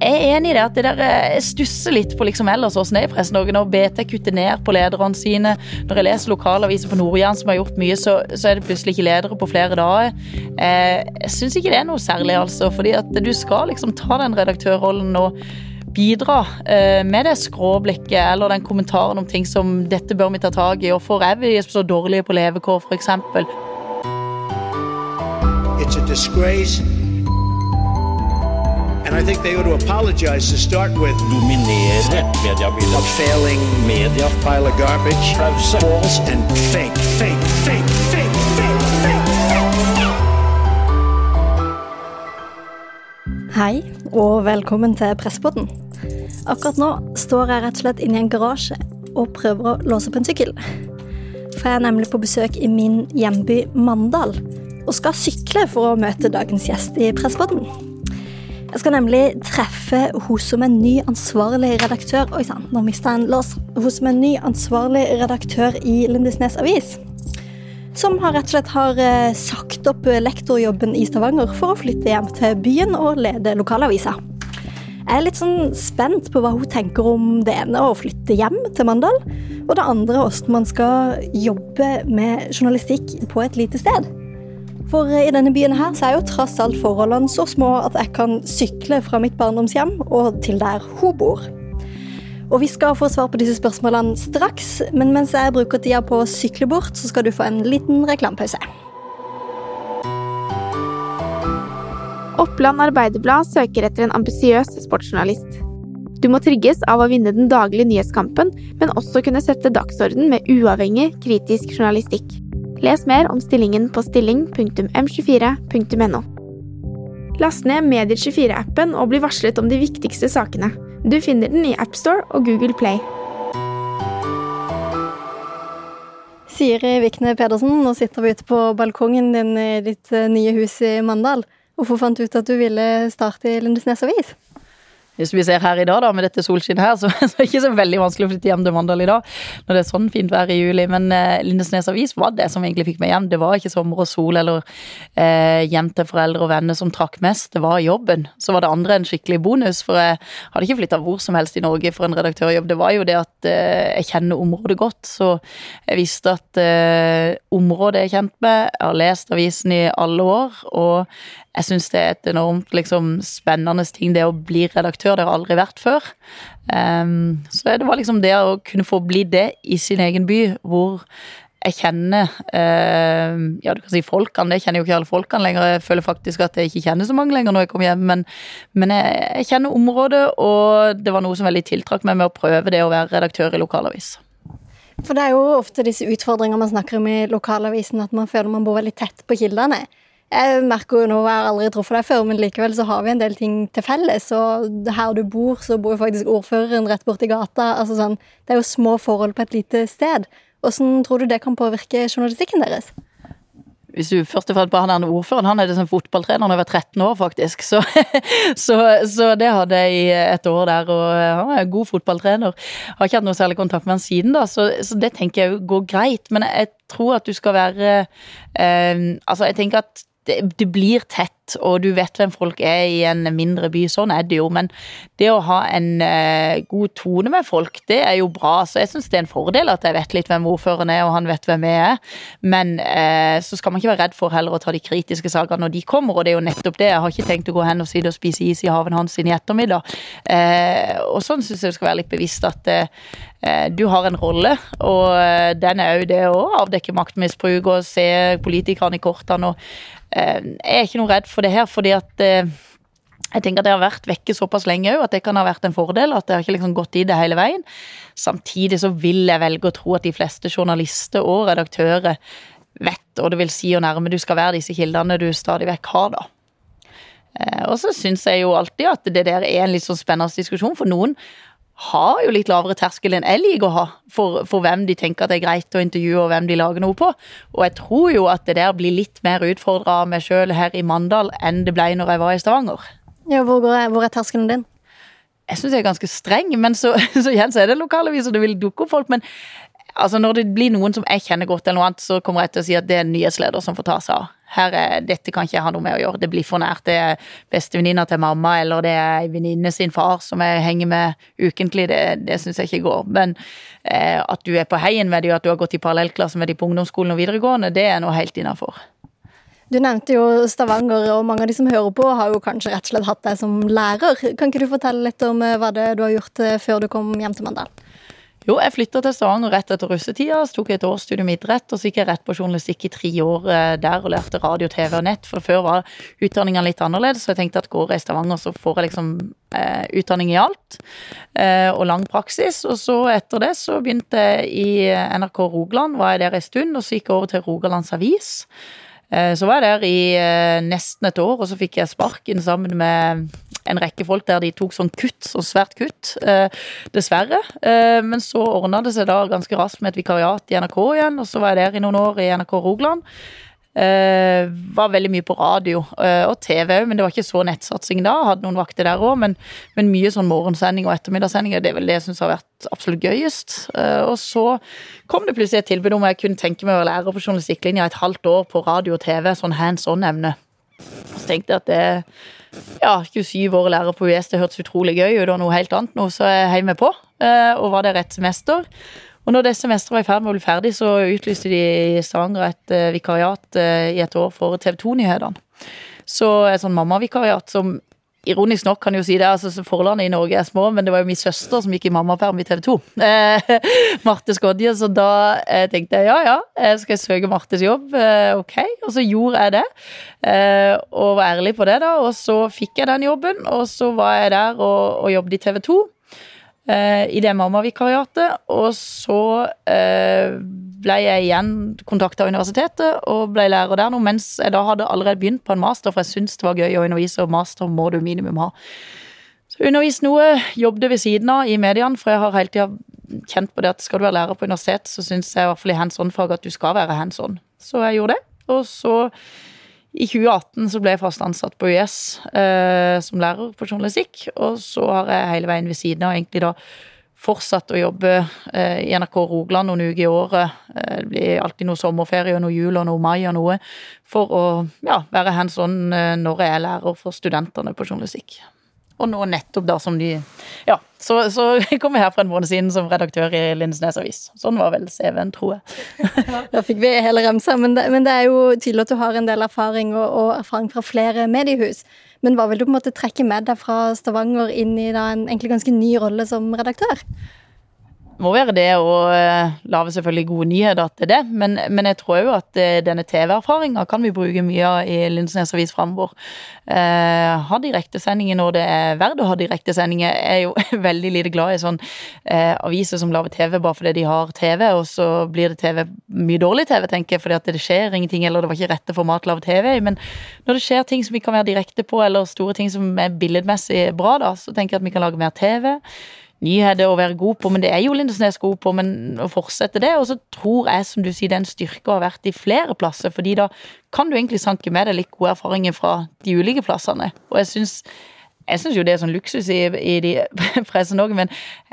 jeg er enig i det at det der, eh, stusser litt på liksom ellers åssen det er i Press Norge. Når BT kutter ned på lederne sine, når jeg leser lokalaviser på Nord-Jæren som har gjort mye, så, så, er det plutselig ikke ledere på flere dager. Eh, jeg syns ikke det er noe særlig, altså. fordi at du skal liksom ta den redaktørrollen og bidra eh, med det skråblikket eller den kommentaren om ting som 'dette bør vi ta tak i', og for er vi så dårlige på levekår, f.eks. It's a disgrace. Dominere mediebildet. A failing media. Pile of garbage. Pause. False and fake, fake, fake, fake, fake, fake. Hei, og velkommen til Presspodden. Akkurat nå står jeg rett og slett inne i en garasje og prøver å låse opp en sykkel. For jeg er nemlig på besøk i min hjemby Mandal og skal sykle for å møte dagens gjest i Presspodden. Jeg skal nemlig treffe hun som en ny ansvarlig redaktør Oi sann, nå mista jeg en lås. Hun som er ny ansvarlig redaktør i Lindesnes Avis. Som har rett og slett har eh, sagt opp lektorjobben i Stavanger for å flytte hjem til byen og lede lokalavisa. Jeg er litt sånn spent på hva hun tenker om det ene, å flytte hjem til Mandal, og det andre hvordan man skal jobbe med journalistikk på et lite sted. For i denne byen her så er jo tross alt forholdene så små at jeg kan sykle fra mitt barndomshjem og til der hun bor. Og vi skal få svar på disse spørsmålene straks, men mens jeg bruker tida på å sykle bort, så skal du få en liten reklamepause. Oppland Arbeiderblad søker etter en ambisiøs sportsjournalist. Du må trigges av å vinne den daglige nyhetskampen, men også kunne sette dagsorden med uavhengig, kritisk journalistikk. Les mer om stillingen på stilling.m24.no. Last ned Medier24-appen og bli varslet om de viktigste sakene. Du finner den i AppStore og Google Play. Siri Vikne Pedersen, nå sitter vi ute på balkongen din i ditt eh, nye hus i Mandal. Hvorfor fant du ut at du ville starte i Lindesnes Avis? Hvis vi ser her i dag, da, med dette solskinnet her, så, så er det ikke så veldig vanskelig å flytte hjem til Mandal i dag. Når det er sånn fint vær i juli. Men eh, Lindesnes Avis var det som egentlig fikk meg hjem. Det var ikke sommer og sol eller eh, hjem til foreldre og venner som trakk mest. Det var jobben. Så var det andre en skikkelig bonus. For jeg hadde ikke flytta hvor som helst i Norge for en redaktørjobb. Det var jo det at eh, jeg kjenner området godt. Så jeg visste at eh, området er kjent med. Jeg har lest avisen i alle år. og jeg syns det er et enormt liksom, spennende ting, det å bli redaktør. Det har aldri vært før. Um, så det var liksom det å kunne få bli det i sin egen by, hvor jeg kjenner uh, Ja, du kan si folkene, det kjenner jo ikke alle folkene lenger. Jeg føler faktisk at jeg ikke kjenner så mange lenger når jeg kommer hjem, men, men jeg, jeg, kjenner området, og det var noe som veldig tiltrakk meg med å prøve det å være redaktør i lokalavis. For det er jo ofte disse utfordringene man snakker om i lokalavisen, at man føler man bor veldig tett på kildene. Jeg merker jo nå, jeg har aldri truffet deg før, men likevel så har vi en del ting til felles. Og her du bor, så bor faktisk ordføreren rett borti gata. Altså sånn, det er jo små forhold på et lite sted. Hvordan tror du det kan påvirke journalistikken deres? Hvis du først og fremst bare han ordføreren, han er det som fotballtrener da jeg var 13 år, faktisk. Så, så, så, det hadde jeg i et år der, og han er en god fotballtrener. Har ikke hatt noe særlig kontakt med han siden, da, så, så det tenker jeg går greit. Men jeg tror at du skal være eh, Altså, jeg tenker at det, det, blir tett, og du vet hvem folk er i en mindre by. Sånn er det jo. Men det å ha en uh, god tone med folk, det er jo bra. Så jeg syns det er en fordel at jeg vet litt hvem ordføreren er, og han vet hvem jeg er. Men uh, så skal man ikke være redd for heller å ta de kritiske sakene når de kommer, og det er jo nettopp det. Jeg har ikke tenkt å gå hen og sitte og spise is i haven hans i ettermiddag. Uh, og sånn syns jeg du skal være litt bevisst at du har en rolle, og den er jo det å avdekke maktmisbruk og se politikerne i kortene. og Eh, jeg er ikke noe redd for det her, fordi at eh, jeg tenker at jeg har vært vekke såpass lenge òg at det kan ha vært en fordel. At jeg har ikke liksom gått i det hele veien. Samtidig så vil jeg velge å tro at de fleste journalister og redaktører vet, og det vil si hvor nærme du skal være disse kildene du stadig vekk har, da. Eh, og så syns jeg jo alltid at det der er en litt sånn spennende diskusjon, for noen har jo litt lavere terskel enn jeg liker å ha, for, for, hvem de tenker at det er greit å intervjue, og hvem de lager noe på. Og jeg tror jo at det der blir litt mer utfordra av meg sjøl her i Mandal enn det ble når jeg var i Stavanger. Ja, Hvor, går, hvor er terskelen din? Jeg syns jeg er ganske streng, men så, så igjen så er det lokalaviser, det vil dukke opp folk. Men altså, når det blir noen som jeg kjenner godt, eller noe annet, så kommer jeg til å si at det er en nyhetsleder som får ta seg av. her er, dette kan ikke jeg ha noe med å gjøre, det blir for nært. Det er bestevenninna til mamma, eller det er venninne sin far som jeg henger med ukentlig, det, det syns jeg ikke går. Men eh, at du er på heien med dem, at du har gått i parallellklasse med dem på ungdomsskolen og videregående, det er noe helt innafor. Du nevnte jo Stavanger, og mange av de som hører på, har jo kanskje rett og slett hatt deg som lærer. Kan ikke du fortelle litt om eh, hva det du har gjort eh, før du kom hjem til Mandal? Jo, jeg flytta til Stavanger rett etter russetida. Så tok jeg et årsstudium i idrett, og så gikk jeg rett på journalistikk i tre år eh, der og lærte radio, TV og nett. For før var utdanninga litt annerledes, så jeg tenkte at går jeg i Stavanger, så får jeg liksom eh, utdanning i alt. Eh, og lang praksis. Og så etter det så begynte jeg i NRK Rogaland, var jeg der en stund, og så gikk jeg over til Rogalands Avis. Eh, så var jeg der i eh, nesten et år, og så fikk jeg sparken sammen med en rekke folk der de tok sånn kutt, så svært kutt, eh, dessverre. Men så ordna det seg da ganske raskt med et vikariat i NRK igjen, og så var jeg der i noen år i NRK Rogaland. Eh, var veldig mye på radio uh, og TV òg, men det var ikke så nettsatsing da. Hadde noen vakter der òg, men, men, mye sånn morgensending og ettermiddagssending. Det er vel det jeg syns har vært absolutt gøyest. Uh, og så kom det plutselig et tilbud om jeg kunne tenke meg å være lærer på journalistikklinja et halvt år på radio og TV, sånn hands on-emne. Så tenkte jeg at det ja, 27 år lærer på US, det hørtes utrolig gøy ut og noe helt annet nå, så jeg heiv meg på. Og var der et semester. Og når det semesteret var i ferd med å bli ferdig, så utlyste de i Stavanger et uh, vikariat uh, i et år for TV 2-nyhetene. Så et sånn mammavikariat som Ironisk nok kan jeg jo si det, altså forlandet i Norge er små, men det var jo min søster som gikk i mammaperm i TV 2. Eh, Marte Skodje, så da eh, tenkte jeg ja ja, skal jeg søke Martes jobb? Eh, ok, og så gjorde jeg det. Eh, og var ærlig på det, da. Og så fikk jeg den jobben, og så var jeg der og, og jobbet i TV 2. Eh, i det mammavikariatet. Og så eh, ble jeg igjen kontakta av universitetet og ble lærer der nå, mens jeg da hadde allerede begynt på en master, for jeg syntes det var gøy å undervise, og master må du minimum ha. Så undervist noe, jobbet ved siden av i mediene, for jeg har hele tida kjent på det at skal du være lærer på universitet, så syns jeg i hvert fall i hands on-fag at du skal være hands on. Så jeg gjorde det. Og så i 2018 så ble jeg fast ansatt på US eh, som lærer på journalistikk, og så har jeg hele veien ved siden av egentlig da fortsatt å jobbe eh, i NRK Rogaland noen uker i året. Eh, det blir alltid noe sommerferie og noe jul og noe mai og noe, for å ja, være hands on eh, når jeg er lærer for studentene på journalistikk. Og nå nettopp da som de Ja, så, så kom jeg her for en måned siden som redaktør i Lindesnes Avis. Sånn var vel CV-en, tror jeg. da fikk vi hele remsa, men det, men det, er jo tydelig at du har en del erfaring og, og, erfaring fra flere mediehus. Men hva vil du på en måte trekke med deg fra Stavanger inn i da, en egentlig ganske ny rolle som redaktør? Må være det å uh, lage selvfølgelig gode nyheter til det, men, men jeg tror jo at uh, denne TV-erfaringa kan vi bruke mye av i Lundsnes Avis framover. Uh, ha direktesendinger når det er verdt å ha direktesendinger. Jeg er jo veldig lite glad i sånn aviser som lager TV bare fordi de har TV, og så blir det TV, mye dårlig TV, tenker jeg, fordi at det skjer ingenting, eller det var ikke rette format å lage TV. Men når det skjer ting som vi kan være direkte på, eller store ting som er billedmessig bra, da, så tenker jeg at vi kan lage mer TV nyheter å være god på, men det er jo Lindesnes god på, men å fortsette det. Og så tror jeg, som du sier, den styrka en styrke å ha vært i flere plasser, fordi da kan du egentlig sanke med deg litt gode erfaringer fra de ulike plassene. Og jeg syns jeg syns jo det er sånn luksus i, i de pressen òg, men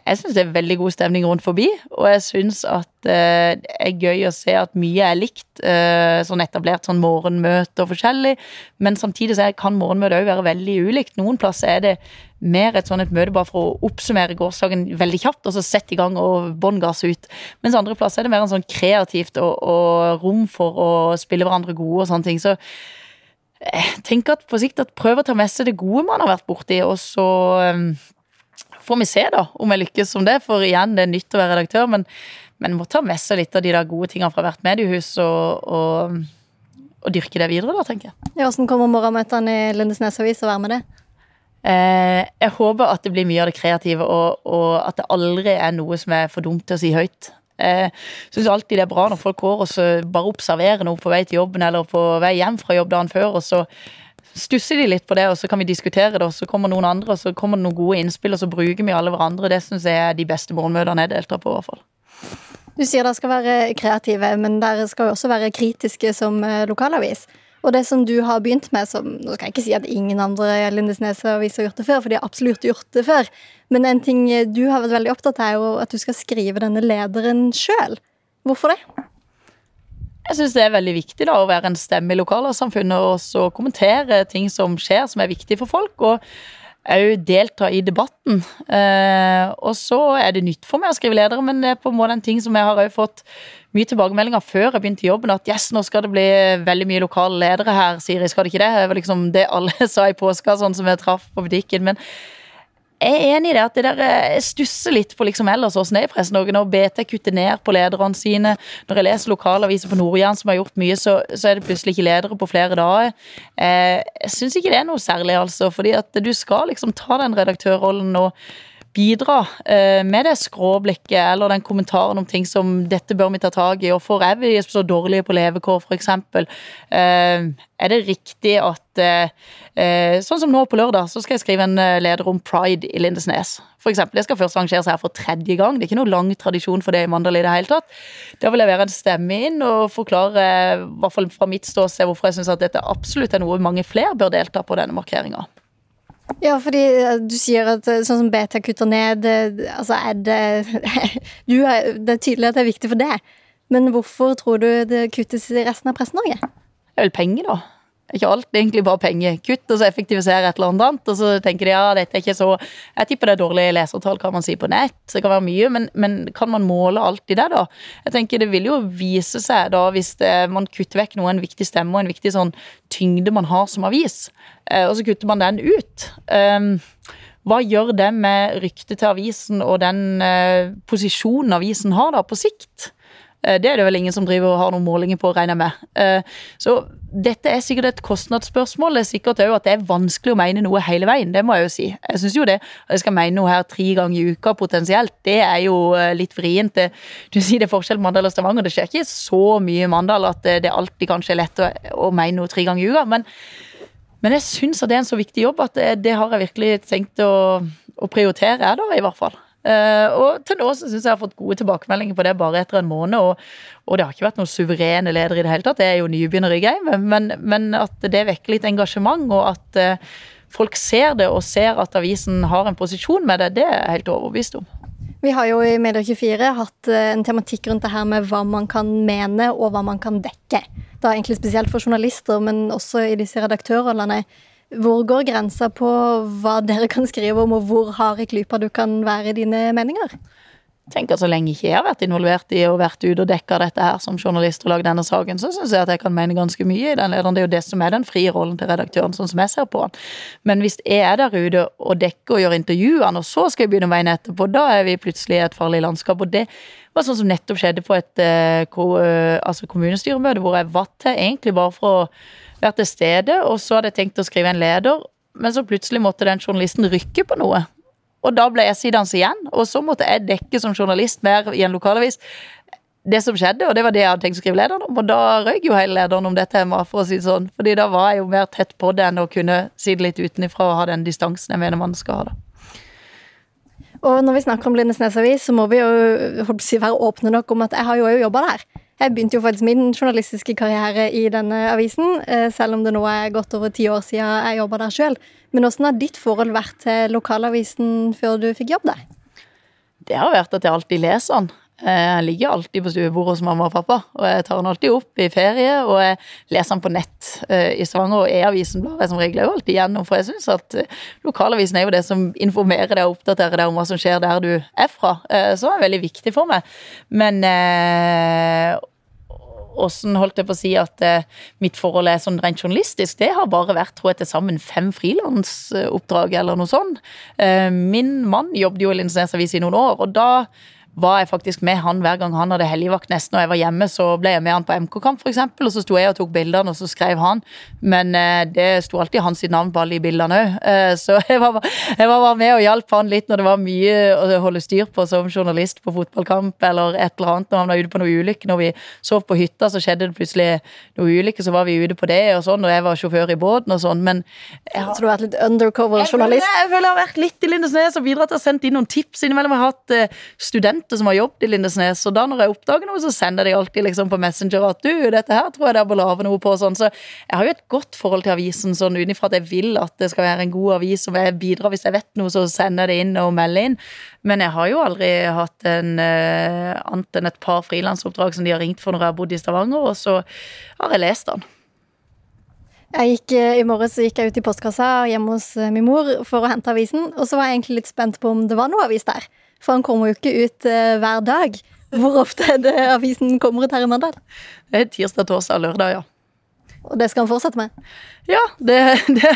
jeg syns det er veldig god stemning rundt forbi. Og jeg syns at uh, det er gøy å se at mye er likt. Uh, sånn etablert sånn morgenmøte og forskjellig. Men samtidig så kan morgenmøte òg være veldig ulikt. Noen plasser er det mer et sånn et møte bare for å oppsummere gårsdagen veldig kjapt, og så sette i gang og bånn gass ut. Mens andre plasser er det mer en sånn kreativt og, og, rom for å spille hverandre gode og sånne ting. Så tenker at på sikt at prøv å ta med seg det gode man har vært borti, og så um, får vi se da om jeg lykkes som det. For igjen, det er nytt å være redaktør, men, men må ta med seg litt av de der gode tingene fra hvert mediehus og, og, og dyrke det videre, da, tenker jeg. Ja, Hvordan kommer morgenmøtene i Lindesnes Avis å være med det? Eh, jeg håper at det blir mye av det kreative, og, og, at det aldri er noe som er for dumt til å si høyt. Jeg syns alltid det er bra når folk går og så bare observerer noe på vei til jobben eller på vei hjem fra jobb dagen før, og så stusser de litt på det, og så kan vi diskutere det, og så kommer noen andre, og så kommer det noen gode innspill, og så bruker vi alle hverandre. Det syns jeg er de beste morgenmøtene jeg deltar på, i hvert fall. Du sier dere skal være kreative, men dere skal jo også være kritiske som eh, lokalavis. Og det som du har begynt med, som Nå skal jeg ikke si at ingen andre Lindesnes-aviser har gjort det før, for de har absolutt gjort det før. Men en ting du har vært veldig opptatt av, er jo at du skal skrive denne lederen sjøl. Hvorfor det? jeg syns det er veldig viktig da, å være en stemme i lokalsamfunnet og også kommentere ting som skjer som er viktig for folk. og òg delta i debatten. Eh, og så er det nytt for meg å skrive ledere, men det er på en måte en ting som jeg har fått mye tilbakemeldinger før jeg begynte i jobben, at yes, nå skal det bli veldig mye lokale ledere her, Siri, skal det ikke det? Det var liksom det alle sa i påska, sånn som jeg traff på butikken. men jeg er enig i det at det der jeg stusser litt på liksom ellers åssen det er i pressen Når BT kutter ned på lederne sine, når jeg leser lokalaviser på Nord-Jæren som har gjort mye, så, så, er det plutselig ikke ledere på flere dager. Eh, jeg syns ikke det er noe særlig, altså. Fordi at du skal liksom ta den redaktørrollen og bidra eh, med det skråblikket eller den kommentaren om ting som 'dette bør vi ta tak i', får er vi så dårlige på levekår, f.eks. Eh, er det riktig at eh, Sånn som nå på lørdag, så skal jeg skrive en leder om pride i Lindesnes. For eksempel, det skal først arrangeres her for tredje gang. Det er ikke noe lang tradisjon for det i Mandal i det hele tatt. Da vil jeg være en stemme inn og forklare, i hvert fall fra mitt ståsted, hvorfor jeg syns at dette absolutt er noe mange flere bør delta på denne markeringa. Ja, fordi eh, du sier at eh, sånn som BT kutter ned eh, Altså, er det du Det er tydelig at det er viktig for deg, men hvorfor tror du det kuttes i resten av Presse-Norge? Det er vel penger, da. Ikke alt, egentlig bare penger. Kutt, og så effektivisere et eller annet. Og så tenker de ja, dette er ikke så Jeg tipper det er dårlige lesertall, kan man si, på nett. Det kan være mye, men, men kan man måle alt i det, da? Jeg tenker Det vil jo vise seg, da, hvis det, man kutter vekk noe, en viktig stemme og en viktig sånn tyngde man har som avis, eh, og så kutter man den ut. Um, hva gjør det med ryktet til avisen og den uh, posisjonen avisen har da, på sikt? Eh, det er det vel ingen som driver og har noen målinger på, regner jeg med. Eh, så dette er sikkert et kostnadsspørsmål. Det er sikkert òg at det er vanskelig å mene noe hele veien. Det må jeg jo si. Jeg syns jo det. At jeg skal mene noe her tre ganger i uka potensielt, det er jo eh, litt vrient. Du sier det er forskjell Mandal og Stavanger. Det skjer ikke så mye i Mandal at det alltid kanskje er lett å, å mene noe tre ganger i uka. Men, men jeg syns at det er en så viktig jobb at det, det har jeg virkelig tenkt å, å prioritere, da, i hvert fall. Uh, og til nå syns jeg har fått gode tilbakemeldinger på det bare etter en måned. Og, og det har ikke vært noen suverene ledere i det hele tatt. Det er jo nybegynner gamet. Men, men, at det vekker litt engasjement, og at uh, folk ser det og ser at avisen har en posisjon med det, det er jeg helt overbevist om. Vi har jo i Media24 hatt eh, en tematikk rundt det her med hva man kan mene og hva man kan dekke. Da egentlig spesielt for journalister, men også i disse redaktørrollene. Hvor går grensa på hva dere kan skrive om, og hvor hard i klypa du kan være i dine meninger? tenker at Så lenge ikke jeg har vært involvert i og vært ute og dekka dette her som journalist og lagd denne saken, så syns jeg at jeg kan mene ganske mye i den lederen. Det er jo det som er den frie rollen til redaktøren, sånn som jeg ser på den. Men hvis jeg er der ute og dekker og gjør intervjuene, og så skal jeg begynne veien etterpå, da er vi plutselig i et farlig landskap. Og det var sånn som nettopp skjedde på et uh, altså kommunestyremøte, hvor jeg var til egentlig bare for å vært til stede, og så hadde jeg tenkt å skrive en leder, men så plutselig måtte den journalisten rykke på noe. Og da ble jeg sidans igjen, og så måtte jeg dekke som journalist mer i en lokalavis det som skjedde, og det var det jeg hadde tenkt å skrive lederen om. Og da røyk jo hele lederen om det temaet, for å si det sånn. Fordi da var jeg jo mer tett på det enn å kunne si det litt utenifra og ha den distansen jeg mener man skal ha, da. Og når vi snakker om Lindesnes avis, så må vi jo være åpne nok om at jeg har jo jobba der. Jeg begynte jo faktisk min journalistiske karriere i denne avisen, eh, selv om det nå er godt over ti år siden jeg jobba der sjøl. Men åssen har ditt forhold vært til lokalavisen før du fikk jobb der? Det har vært at jeg alltid leser den. Jeg ligger alltid på stuebordet hos mamma og pappa, og jeg tar den alltid opp i ferie. Og jeg leser den på nett eh, i Stavanger, og E-avisen blar jeg som regel jo alltid gjennom. For jeg syns at eh, lokalavisen er jo det som informerer deg og oppdaterer deg om hva som skjer der du er fra. som så er veldig viktig for meg. Men åssen holdt jeg på å si at mitt forhold er sånn rent journalistisk, det har bare vært tror jeg, til sammen fem frilansoppdrag eller noe sånt. min mann jobbet jo i Lindesnes Avis i noen år, og da var jeg faktisk med han hver gang han hadde helgevakt. Nesten når jeg var hjemme, så ble jeg med han på MK-kamp, f.eks. Og så sto jeg og tok bildene, og så skrev han. Men eh, det sto alltid hans navn på alle de bildene òg. Eh, så jeg var, jeg var, bare med og hjalp han litt når det var mye å holde styr på som journalist på fotballkamp eller et eller annet. Når han var ute på noe ulykke. Når vi sov på hytta, så skjedde det plutselig noe ulykke, så var vi ute på det og sånn. Og jeg var sjåfør i båten og sånn. Men jeg har, så du har vært litt undercover-journalist? Jeg, jeg, føler jeg har vært litt i Lindesnes og bidratt til å sende inn noen tips innimellom. Jeg har hatt eh, student ansatte som har jobbet i Lindesnes, og da når jeg oppdager noe, så sender de alltid liksom på Messenger at du, dette her tror jeg det er bør lage noe på. sånn, Så jeg har jo et godt forhold til avisen sånn utenfra at jeg vil at det skal være en god avis, og jeg bidrar hvis jeg vet noe, så sender jeg det inn og melder inn. Men jeg har jo aldri hatt en uh, annet enn et par frilansoppdrag som de har ringt for når jeg har bodd i Stavanger, og så har jeg lest den. Jeg gikk, eh, I morges gikk jeg ut i postkassa hjemme hos eh, min mor for å hente avisen, og så var jeg egentlig litt spent på om det var noe avis der. For han kommer jo ikke ut uh, hver dag. Hvor ofte er det avisen kommer ut her i Mandal? Det er tirsdag, torsdag, lørdag, ja. Og det skal han fortsette med? Ja, det, det,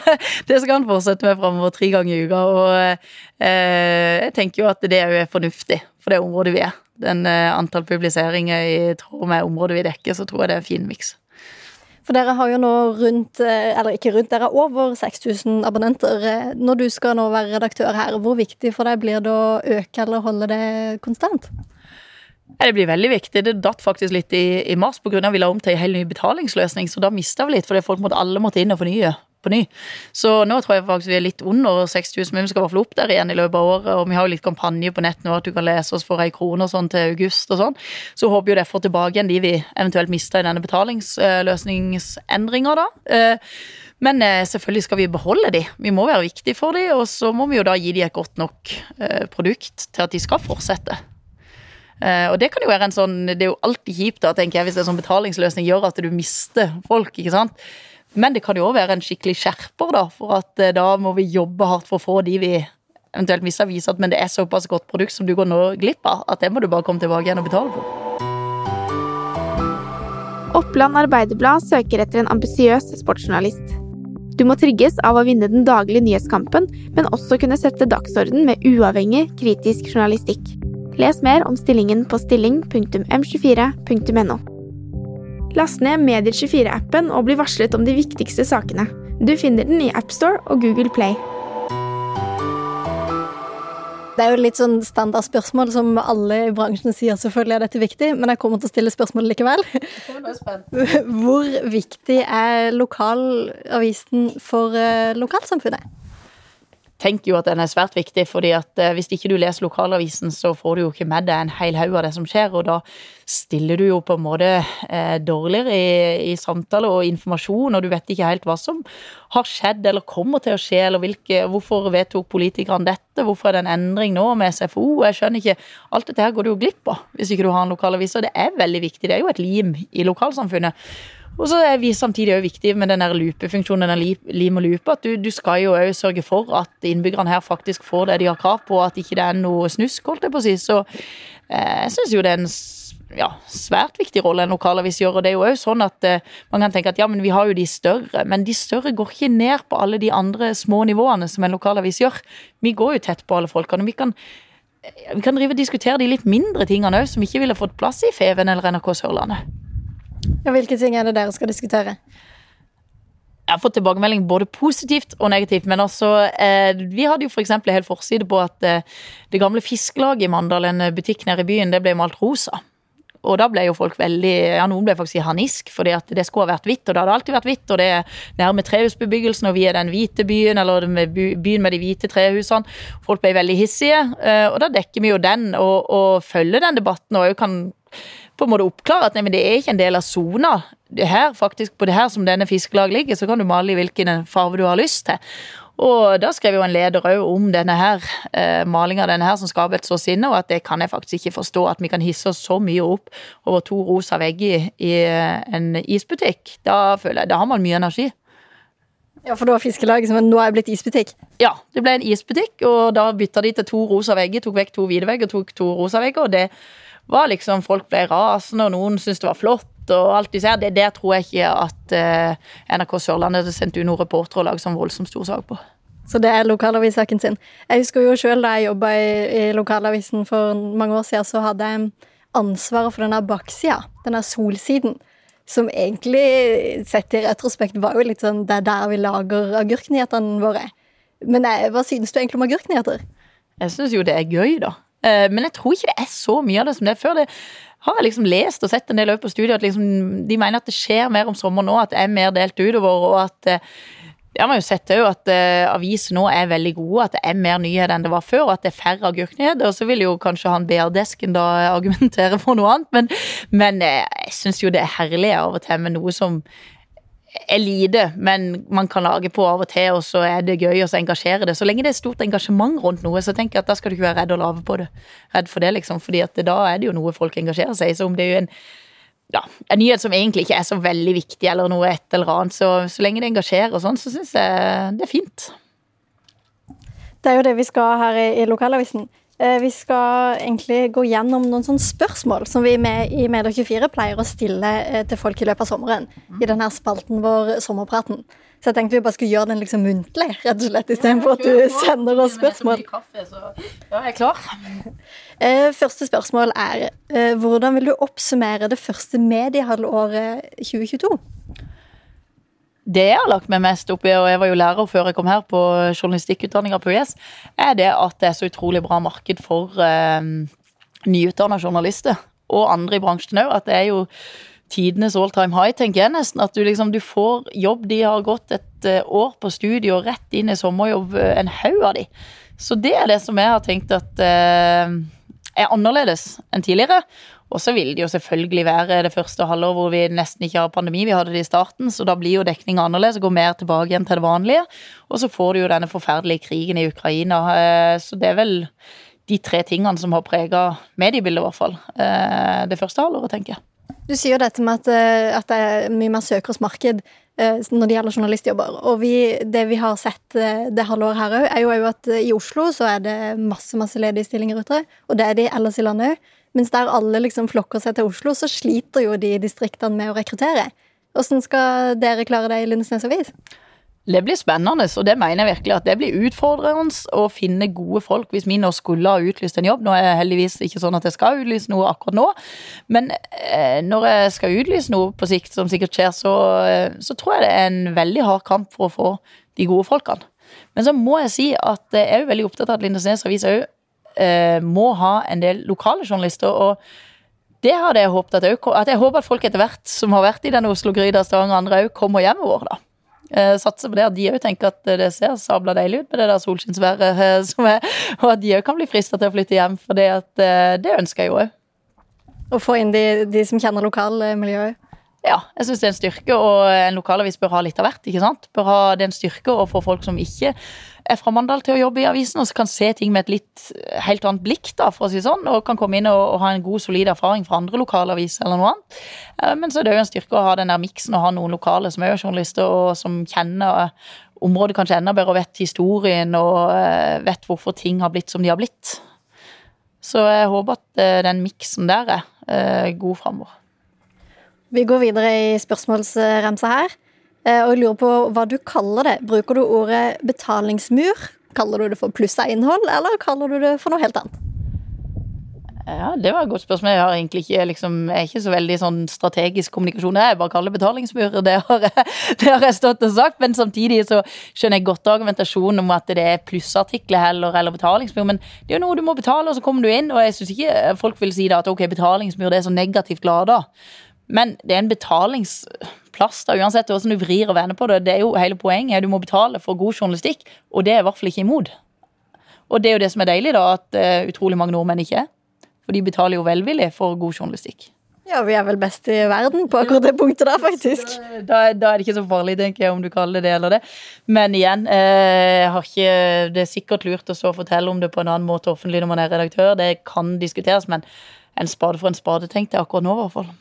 det skal han fortsette med framover tre ganger i uka. Og eh, jeg tenker jo at det er fornuftig for det området vi er. Den eh, antall publiseringer i tråd med området vi dekker, så tror jeg det er en fin miks. For dere har jo nå rundt, eh, eller ikke rundt, dere har over 6000 abonnenter. Eh, når du skal nå være redaktør her, hvor viktig for deg blir det å øke eller holde det konstant? Det blir veldig viktig. Det datt faktisk litt i, i mars pga. vi la om til en helt ny betalingsløsning, så da mista vi litt, fordi folk måtte, alle måtte inn og fornye på ny. Så nå tror jeg faktisk vi er litt under 6000, men vi skal i hvert fall opp der igjen i løpet av året. Og vi har jo litt kampanje på nett nå, at du kan lese oss for ei krone sånn til august og sånn. Så håper jo det får tilbake igjen de vi eventuelt mista i denne betalingsløsningsendringa, da. Eh, men eh, selvfølgelig skal vi beholde de. Vi må være viktige for de, og så må vi jo da gi de et godt nok eh, produkt til at de skal fortsette. Og det kan jo være en sånn Det er jo alltid kjipt da, tenker jeg, hvis en sånn betalingsløsning gjør at du mister folk. ikke sant? Men det kan jo òg være en skikkelig skjerper, da, for at uh, da må vi jobbe hardt for å få de vi eventuelt mister, vise at men det er såpass godt produkt som du går nå glipp av, at det må du bare komme tilbake igjen og betale for. Oppland Arbeiderblad søker etter en ambisiøs sportsjournalist. Du må trygges av å vinne den daglige nyhetskampen, men også kunne sette dagsorden med uavhengig, kritisk journalistikk. Les mer om stillingen på stilling.m24.no. Last ned Medier24-appen og bli varslet om de viktigste sakene. Du finner den i AppStore og Google Play. Det er jo litt sånn standardspørsmål som alle i bransjen sier selvfølgelig er dette viktig, men jeg kommer til å stille spørsmål likevel. Hvor viktig er lokalavisen for eh, lokalsamfunnet? Tenker jo at den er svært viktig, fordi at eh, hvis ikke du leser lokalavisen, så får du jo ikke med deg en hel haug av det som skjer, og da stiller du jo på en måte eh, dårligere i, i, samtale og informasjon, og du vet ikke helt hva som har skjedd eller kommer til å skje, eller hvilke, hvorfor vedtok politikerne dette, hvorfor er det en endring nå med SFO, jeg skjønner ikke. Alt dette her går du jo glipp av hvis ikke du har en lokalavis, og det er veldig viktig, det er jo et lim i lokalsamfunnet. Og så er vi samtidig òg viktig med den loopefunksjonen, den lim og loope, at du, du skal jo òg sørge for at innbyggerne her faktisk får det de har krav på, at ikke det er noe snusk, holdt jeg på å si. Så eh, jeg syns jo det er en ja, svært viktig rolle en lokalavis gjør. Og det er jo òg sånn at eh, man kan tenke at ja, men vi har jo de større, men de større går ikke ned på alle de andre små nivåene som en lokalavis gjør. Vi går jo tett på alle folkene. Vi kan vi kan drive og diskutere de litt mindre tingene òg, som ikke ville fått plass i Feven eller NRK Sørlandet. Ja, hvilke ting er det dere skal diskutere? Jeg har fått tilbakemelding både positivt og negativt. Men altså, eh, vi hadde jo f.eks. helt forside på at eh, det gamle fiskelaget i Mandal, en butikk nede i byen, det ble malt rosa. Og da ble jo folk veldig Ja, noen ble faktisk i harnisk, fordi at det skulle ha vært hvitt. Og det hadde alltid vært hvitt, og det er nærme trehusbebyggelsen, og vi er den hvite byen, eller byen med de hvite trehusene. Folk ble veldig hissige, eh, og da dekker vi jo den, og, og følger den debatten, og kan på en måte oppklare at nei, men det er ikke en del av sona. Det her, faktisk, på det her som denne fiskelag ligger, så kan du male i hvilken farge du har lyst til. Og da skrev jo en leder òg om denne her, eh, malinga denne her som skaper et så sinne, og at det kan jeg faktisk ikke forstå. At vi kan hisse oss så mye opp over to rosa vegger i eh, en isbutikk. Da føler jeg, da har man mye energi. Ja, for det var fiskelaget som nå er blitt isbutikk? Ja, det ble en isbutikk, og da bytta de til to rosa vegger. Tok vekk to hvite vegger, tok to rosa vegger, og det var liksom Folk ble rasende, og noen syntes det var flott. og alt de ser, det Der tror jeg ikke at uh, NRK Sørlandet hadde sendt ut noen reportere og laget sånn voldsomt stor sak på. Så det er lokalavissaken sin. Jeg husker jo sjøl da jeg jobba i, i, lokalavisen for mange år siden, så hadde jeg ansvaret for denne baksida, denne solsiden. Som egentlig, sett i retrospekt, var jo litt sånn Det er der vi lager agurknyhetene våre. Men jeg, eh, hva synes du egentlig om agurknyheter? Jeg syns jo det er gøy, da. Eh, men jeg tror ikke det er så mye av det som det er før. Det har jeg liksom lest og sett en del på studiet at liksom, de mener at det skjer mer om sommeren nå, at det er mer delt utover, og at eh, det har jo sett òg, at uh, aviser nå er veldig gode. At det er mer nyheter enn det var før, og at det er færre agurknyheter. Og så vil jo kanskje han BR-desken da argumentere for noe annet, men, men jeg syns jo det er herlig av og til med noe som er lite, men man kan lage på av og til, og så er det gøy å engasjere det. Så lenge det er stort engasjement rundt noe, så tenker jeg at da skal du ikke være redd å lage på det. Redd for det, liksom, fordi at da er det jo noe folk engasjerer seg i. Så om det er jo en ja, en nyhet som egentlig ikke er så veldig viktig, eller noe et eller annet. Så, så lenge det engasjerer og sånn, så syns jeg det er fint. Det er jo det vi skal her i, i lokalavisen. Eh, vi skal egentlig gå gjennom noen sånne spørsmål som vi med i Medier24 pleier å stille eh, til folk i løpet av sommeren. I denne spalten vår Sommerpraten. Så jeg tenkte vi bare skulle gjøre den liksom muntlig, rett og slett, istedenfor at du sender oss spørsmål. Ja, jeg er klar. Eh, første spørsmål er hvordan vil du oppsummere det første mediehalvåret 2022? Det jeg har lagt meg mest opp i, og jeg var jo lærer før jeg kom her på journalistikkutdanninga på UiS, er det at det er så utrolig bra marked for eh, nyutdanna journalister. Og andre i bransjen òg. At det er jo tidenes all time high, tenker jeg nesten. At du liksom du får jobb. De har gått et uh, år på studiet og rett inn i sommerjobb, uh, en haug av de. Så det er det som jeg har tenkt at eh, er annerledes enn tidligere. Og så vil det jo selvfølgelig være det første halvåret hvor vi nesten ikke har pandemi. Vi hadde det i starten, så da blir jo dekninga annerledes og går mer tilbake igjen til det vanlige. Og så får du jo denne forferdelige krigen i Ukraina. Så det er vel de tre tingene som har prega mediebildet, i hvert fall. Det første halvåret, tenker jeg. Du sier jo dette med at, eh, at det er mye mer søkeres marked eh, når det gjelder journalistjobber. Og vi, det vi har sett eh, det halvåret her òg, er jo at i Oslo så er det masse masse ledige stillinger ute. Og det er de ellers i landet òg. Mens der alle liksom flokker seg til Oslo, så sliter jo de distriktene med å rekruttere. Hvordan skal dere klare det i Lindesnes Avis? Det blir spennende, og det mener jeg virkelig at det blir utfordrende å finne gode folk hvis vi nå skulle ha utlyst en jobb. Nå er det heldigvis ikke sånn at jeg skal utlyse noe akkurat nå, men eh, når jeg skal utlyse noe på sikt, som sikkert skjer, så, eh, så, tror jeg det er en veldig hard kamp for å få de gode folkene. Men så må jeg si at jeg er jo veldig opptatt av at Lindesnes Avis òg må ha en del lokale journalister. og det hadde jeg håpet at, jeg, at jeg håper at folk etter hvert som har vært i denne Oslo-gryta, Stavanger og andre òg, kommer hjemover, da. Uh, satser på det at de òg tenker at det ser sabla deilig ut med det der solskinnsværet uh, som er, og at de òg kan bli frista til å flytte hjem, for det, at, det ønsker jeg jo òg. Å få inn de, de som kjenner lokalmiljøet? Ja, jeg syns det er en styrke, og en lokalavis bør ha litt av hvert. ikke sant? Bør ha det en styrke å få folk som ikke er fra Mandal til å jobbe i avisen, og så kan se ting med et litt helt annet blikk, da, for å si sånn, og kan komme inn og, og ha en god, solid erfaring fra andre lokalaviser eller noe annet. Eh, men så er det jo en styrke å ha den der miksen og ha noen lokale som er journalister, og som kjenner området kanskje enda bedre og vet historien og eh, vet hvorfor ting har blitt som de har blitt. Så jeg håper at eh, den miksen der er god framover. Vi går videre i spørsmålsremsa her. Eh, og jeg lurer på hva du kaller det. Bruker du ordet betalingsmur? Kaller du det for plussa innhold, eller kaller du det for noe helt annet? Ja, Det var et godt spørsmål. Jeg har egentlig ikke, liksom, er ikke så veldig sånn strategisk kommunikasjon. Jeg bare kaller det betalingsmur. Det har, jeg, det har jeg stått og sagt. Men samtidig så skjønner jeg godt argumentasjonen om at det er plussartikler heller, eller betalingsmur. Men det er jo noe du må betale, og så kommer du inn. Og jeg syns ikke folk vil si da at ok, betalingsmur det er så negativt lada. Men det er en betalingsplass, da, uansett hvordan du vrir og vender på det. Det er jo hele poenget. Du må betale for god journalistikk, og det er i hvert fall ikke imot. Og det er jo det som er deilig, da, at uh, utrolig mange nordmenn ikke er. For de betaler jo velvillig for god journalistikk. Ja, vi er vel best i verden på akkurat det punktet der, faktisk. Da, da, er det ikke så farlig, tenker jeg, om du kaller det det eller det. Men igjen, eh, ikke, det er sikkert lurt å så fortelle om det på en annen måte offentlig når man er redaktør. Det kan diskuteres, men en spade for en spade, tenkte jeg akkurat nå, i hvert fall.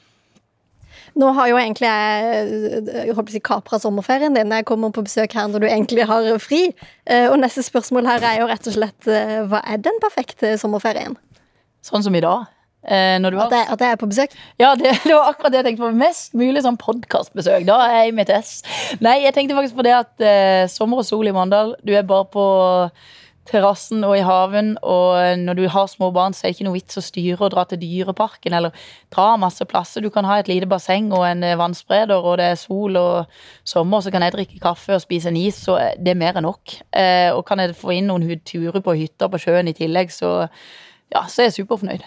Nå har jo egentlig jeg, jeg håper å kapra sommerferien din. Jeg kommer på besøk her når du egentlig har fri. Eh, og neste spørsmål her er jo rett og slett eh, hva er den perfekte sommerferien? Sånn som i dag. Eh, har... at, jeg, at, jeg, er på besøk? Ja, det, det, var akkurat det jeg tenkte på. Mest mulig sånn podkastbesøk. Da er jeg i mitt ess. Nei, jeg tenkte faktisk på det at eh, sommer og sol i Mandal, du er bare på terrassen og i haven. Og når du har små barn, så er det ikke noe vits å styre og dra til Dyreparken eller dra masse plasser. Du kan ha et lite basseng og en eh, vannspreder, og det er sol og sommer, så kan jeg drikke kaffe og spise en is, så det er mer enn nok. Eh, og kan jeg få inn noen turer på hytta på sjøen i tillegg, så ja, så er jeg superfornøyd.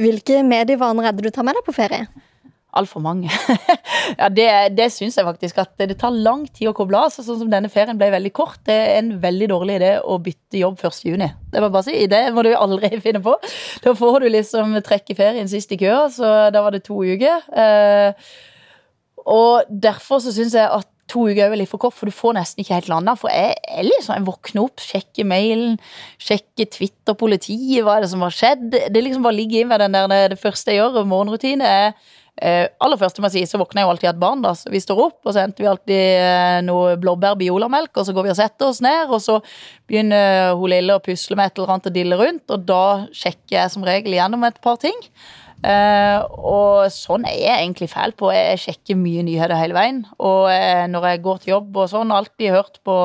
Hvilke medievaner er det du tar med deg på ferie? Altfor mange. ja, det, det syns jeg faktisk at det tar lang tid å koble av. Sånn som denne ferien ble veldig kort. Det er en veldig dårlig idé å bytte jobb 1.6. Det må bare si. Det må du aldri finne på. Da får du liksom trekk i ferien sist i køa, så da var det to uker. Eh, og derfor så syns jeg at to uker er litt for kort, for du får nesten ikke helt landa. For jeg er liksom, jeg våkner opp, sjekker mailen, sjekker Twitter, politiet, hva er det som har skjedd? Det liksom bare ligger inn med den der, det første jeg gjør, morgenrutine, er aller først må jeg si, så våkner jeg jo alltid et barn. da, så Vi står opp, og så henter vi alltid eh, noe blåbær biolamelk, og så går vi og setter oss ned, og så begynner hun lille å pusle med et eller annet og dille rundt, og da sjekker jeg som regel gjennom et par ting. Uh, og sånn er jeg egentlig fæl på. Jeg sjekker mye nyheter hele veien. Og uh, når jeg går til jobb og sånn, alltid hørt på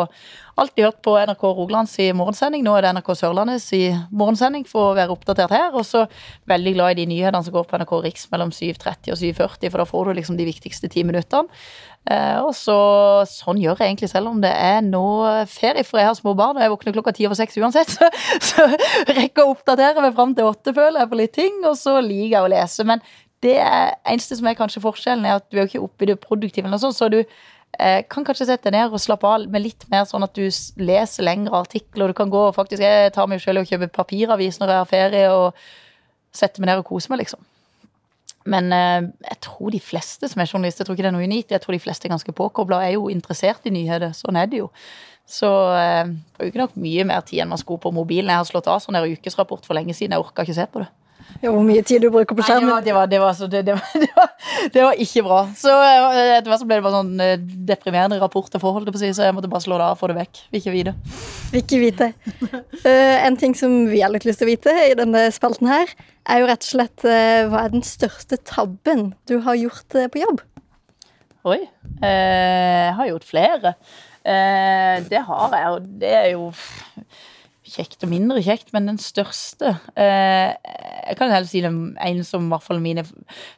alltid hørt på NRK Rogalands i morgensending. Nå er det NRK Sørlandets i morgensending for å være oppdatert her. Og så veldig glad i de nyhetene som går på NRK Riks mellom 7.30 og 7.40, for da får du liksom de viktigste ti minuttene. Eh, og så, Sånn gjør jeg egentlig selv om det er nå ferie, for jeg har små barn og jeg våkner klokka ti over seks uansett. Så, så rekker jeg å oppdatere meg fram til åtte, føler jeg, på litt ting, og så liker jeg å lese. Men det eneste som er kanskje forskjellen, er at du er jo ikke oppe i det produktive, eller sånn, så du eh, kan kanskje sette deg ned og slappe av med litt mer sånn at du leser lengre artikler. Du kan gå og faktisk, Jeg tar meg selv og kjøper papiravis når jeg har ferie, og setter meg ned og koser meg, liksom. Men eh, jeg tror de fleste som er journalister, jeg tror ikke det er noe unikt, jeg tror de fleste er ganske påkobla er jo interessert i nyheter. Sånn er det jo. Så eh, bruker nok mye mer tid enn man skulle på mobilen. Jeg har slått av sånn der ukesrapport for lenge siden. Jeg orka ikke se på det. Ja, hvor mye tid du bruker på skjermen? Nei, det, var, det, var, det, var, det, var, ikke bra. Så eh, etter hvert så ble det bare sånn eh, deprimerende rapport til forhold, så jeg måtte bare slå det av og få det vekk. Vil ikke vite. Vil ikke vite. Uh, en ting som vi har litt lyst til å vite i denne spalten her, er jo rett og slett uh, hva er den største tabben du har gjort uh, på jobb? Oi. jeg har gjort flere. det har jeg, og det er jo kjekt og mindre kjekt, men den største eh, Jeg kan heller si den en som i hvert fall mine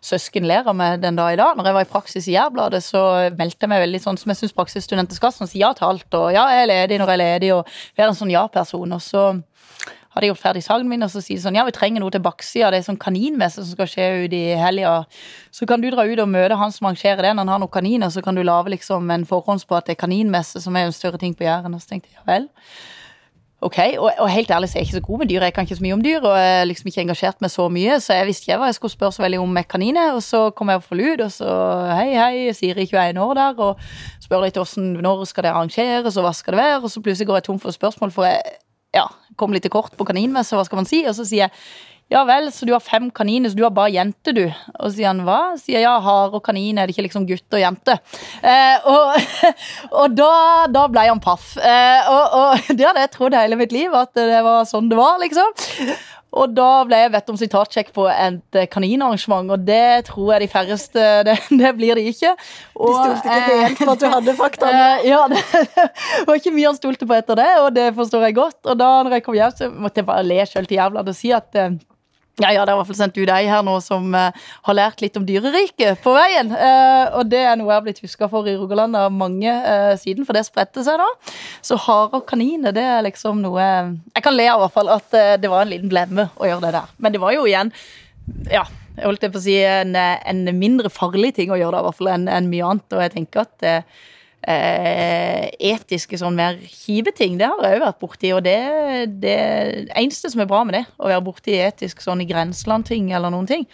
søsken ler av meg den dag i dag. Når jeg var i praksis i Jærbladet, så meldte jeg meg veldig sånn som jeg syns praksisstudenter skal, som sier ja til alt, og ja, jeg er ledig når jeg er ledig, og være en sånn ja-person. Og så hadde jeg gjort ferdig saken min, og så sier de sånn ja, vi trenger noe til baksida, det er sånn kaninmesse som skal skje ut i helga. Så kan du dra ut og møte han som arrangerer den, han har noen kaniner, så kan du lage liksom en forhånds på at det er kaninmesse, som er en større ting på Jæren. Og så tenkte jeg ja vel. Ok, og, og, helt ærlig så er jeg ikke så god med dyr. Jeg kan ikke så mye om dyr, og jeg er liksom ikke engasjert meg så mye, så jeg visste ikke hva jeg skulle spørre så veldig om med kaniner. Og så kom jeg for lyd, og så hei, hei, Siri 21 år der, og spør litt hvordan, når skal det arrangeres, og hva skal det være? Og så plutselig går jeg tom for spørsmål, for jeg ja, kom litt til kort på kaninmesse, hva skal man si? Og så sier jeg ja vel, så du har fem kaniner, så du har bare jente, du. Og sier han hva? Sier ja, hare og kanin, er det ikke liksom gutt og jente? Eh, og, og da, da, ble han paff. Eh, og, og, det hadde jeg trodd hele mitt liv, at det var sånn det var, liksom. Og da ble jeg bedt om sitatsjekk på et kaninarrangement, og det tror jeg de færreste Det, det blir de ikke. Og, de stolte ikke helt på at du hadde fakta? Eh, ja, det var ikke mye han stolte på etter det, og det forstår jeg godt. Og da når jeg kom hjem, så måtte jeg bare le sjøl til jævla og si at eh, ja, ja, det er i hvert fall sendt ut ei her nå som uh, har lært litt om dyreriket på veien. Uh, og det er noe jeg har blitt huska for i Rogaland av mange uh, siden, for det spredte seg da. Så harer og kaniner, det er liksom noe Jeg kan le av i hvert fall at det var en liten blemme å gjøre det der. Men det var jo igjen, ja, jeg holdt på å si en, en mindre farlig ting å gjøre det, i hvert fall enn en mye annet. Og jeg tenker at eh, etiske, sånn mer kjipe ting, det har jeg òg vært borti. Og det, det eneste som er bra med det, å være borti etisk sånn i grenseland-ting eller noen ting,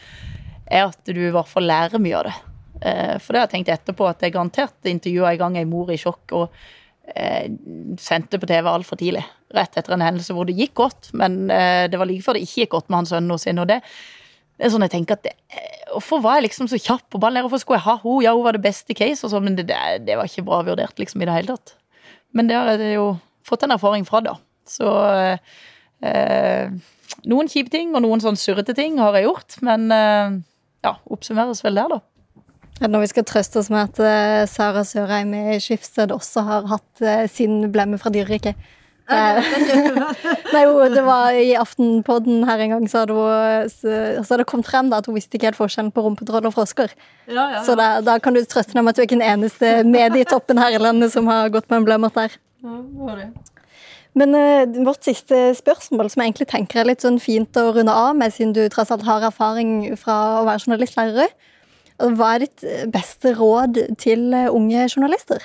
er at du i hvert fall lærer mye av det. Eh, for det har jeg tenkt etterpå, at jeg garantert intervjua en gang ei mor i sjokk og eh, sendte på TV altfor tidlig. Rett etter en hendelse hvor det gikk godt, men eh, det var like før det ikke gikk godt med hans sønn sin. Og det, det er sånn jeg tenker at det, Hvorfor var jeg liksom så kjapp på ballen? Hvorfor skulle jeg ha henne? Ja, hun var det beste case, og sånn, men det, det, var ikke bra vurdert liksom i det hele tatt. Men det har jeg jo fått en erfaring fra, da. Så eh, Noen kjipe ting og noen sånn surrete ting har jeg gjort, men eh, ja, oppsummeres vel der, da. Når vi skal trøste oss med at uh, Sara Sørheim i Skipsted også har hatt sin blemme fra dyreriket. Nei, det var i Aftenpodden her en gang, så hadde, hun, så hadde det kommet frem da, at hun visste ikke helt forskjellen på rumpetroll og frosker. Ja, ja, ja. Så da, da, kan du trøste deg med at du er ikke den eneste medietoppen her i landet som har gått med en blemmert der. Men uh, vårt siste spørsmål, som jeg egentlig tenker er litt sånn fint å runde av med, siden du tross alt har erfaring fra å være journalistlærer, Hva er ditt beste råd til unge journalister?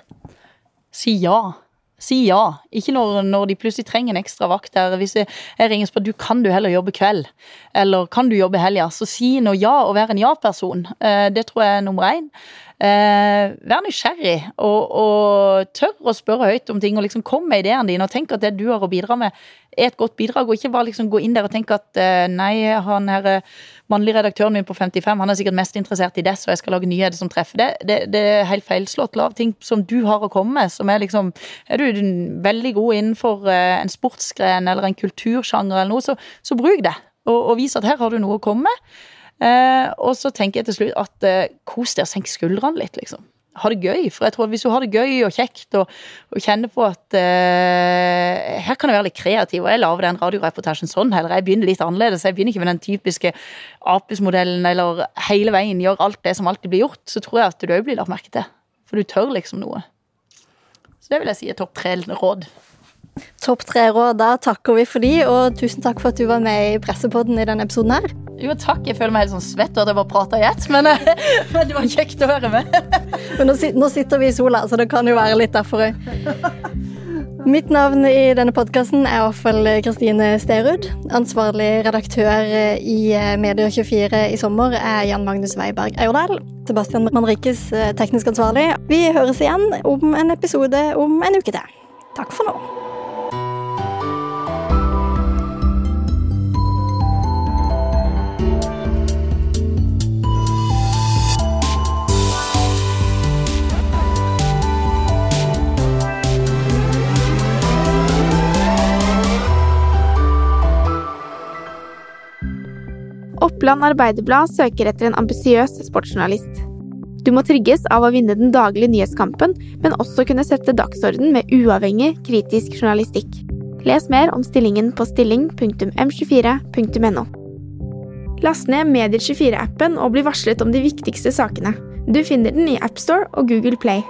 Si ja. Si ja. Ikke når, når, de plutselig trenger en ekstra vakt der. Hvis jeg, jeg ringer og spør du kan du heller jobbe kveld, eller kan du jobbe helga, så si nå ja og vær en ja-person. Eh, det tror jeg er nummer én. Eh, vær nysgjerrig og, og, tør å spørre høyt om ting, og liksom kom med ideene dine. Og tenk at det du har å bidra med, er et godt bidrag, og ikke bare liksom gå inn der og tenke at eh, nei, han her eh, mannlige redaktøren min på 55 han er sikkert mest interessert i det, så jeg skal lage nyheter som treffer det. Det, det er helt feilslått. Lav ting som du har å komme med, som er liksom Er du veldig god innenfor eh, en sportsgren eller en kultursjanger eller noe, så, så bruk det. Og, og vis at her har du noe å komme med. Eh, og så tenker jeg til slutt at eh, kos deg og senk skuldrene litt, liksom. Ha det gøy. For jeg tror hvis du har det gøy og kjekt og, og kjenner på at eh, her kan jeg være litt kreativ, og jeg lager den radioreportasjen sånn heller, jeg begynner litt annerledes. Jeg begynner ikke med den typiske Apis-modellen eller hele veien gjør alt det som alltid blir gjort. Så tror jeg at du òg blir lagt merke til. For du tør liksom noe. Så det vil jeg si er topp tre råd. Topp tre råd. Da takker vi for de, og tusen takk for at du var med i Pressepodden i denne episoden her. Jo, takk. Jeg føler meg helt sånn svett og at jeg bare prata i ett, men, men, det var kjekt å høre med. men nå, nå, sitter vi i sola, så det kan jo være litt derfor òg. Mitt navn i denne podkasten er iallfall Kristine Sterud. Ansvarlig redaktør i Medier24 i sommer er Jan Magnus Weiberg Eirdal. Sebastian Manrikes teknisk ansvarlig. Vi høres igjen om en episode om en uke til. Takk for nå. Oppland Arbeiderblad søker etter en ambisiøs sportsjournalist. Du må trygges av å vinne den daglige nyhetskampen, men også kunne sette dagsorden med uavhengig, kritisk journalistikk. Les mer om stillingen på stilling.m24.no. Last ned Medier24-appen og bli varslet om de viktigste sakene. Du finner den i AppStore og Google Play.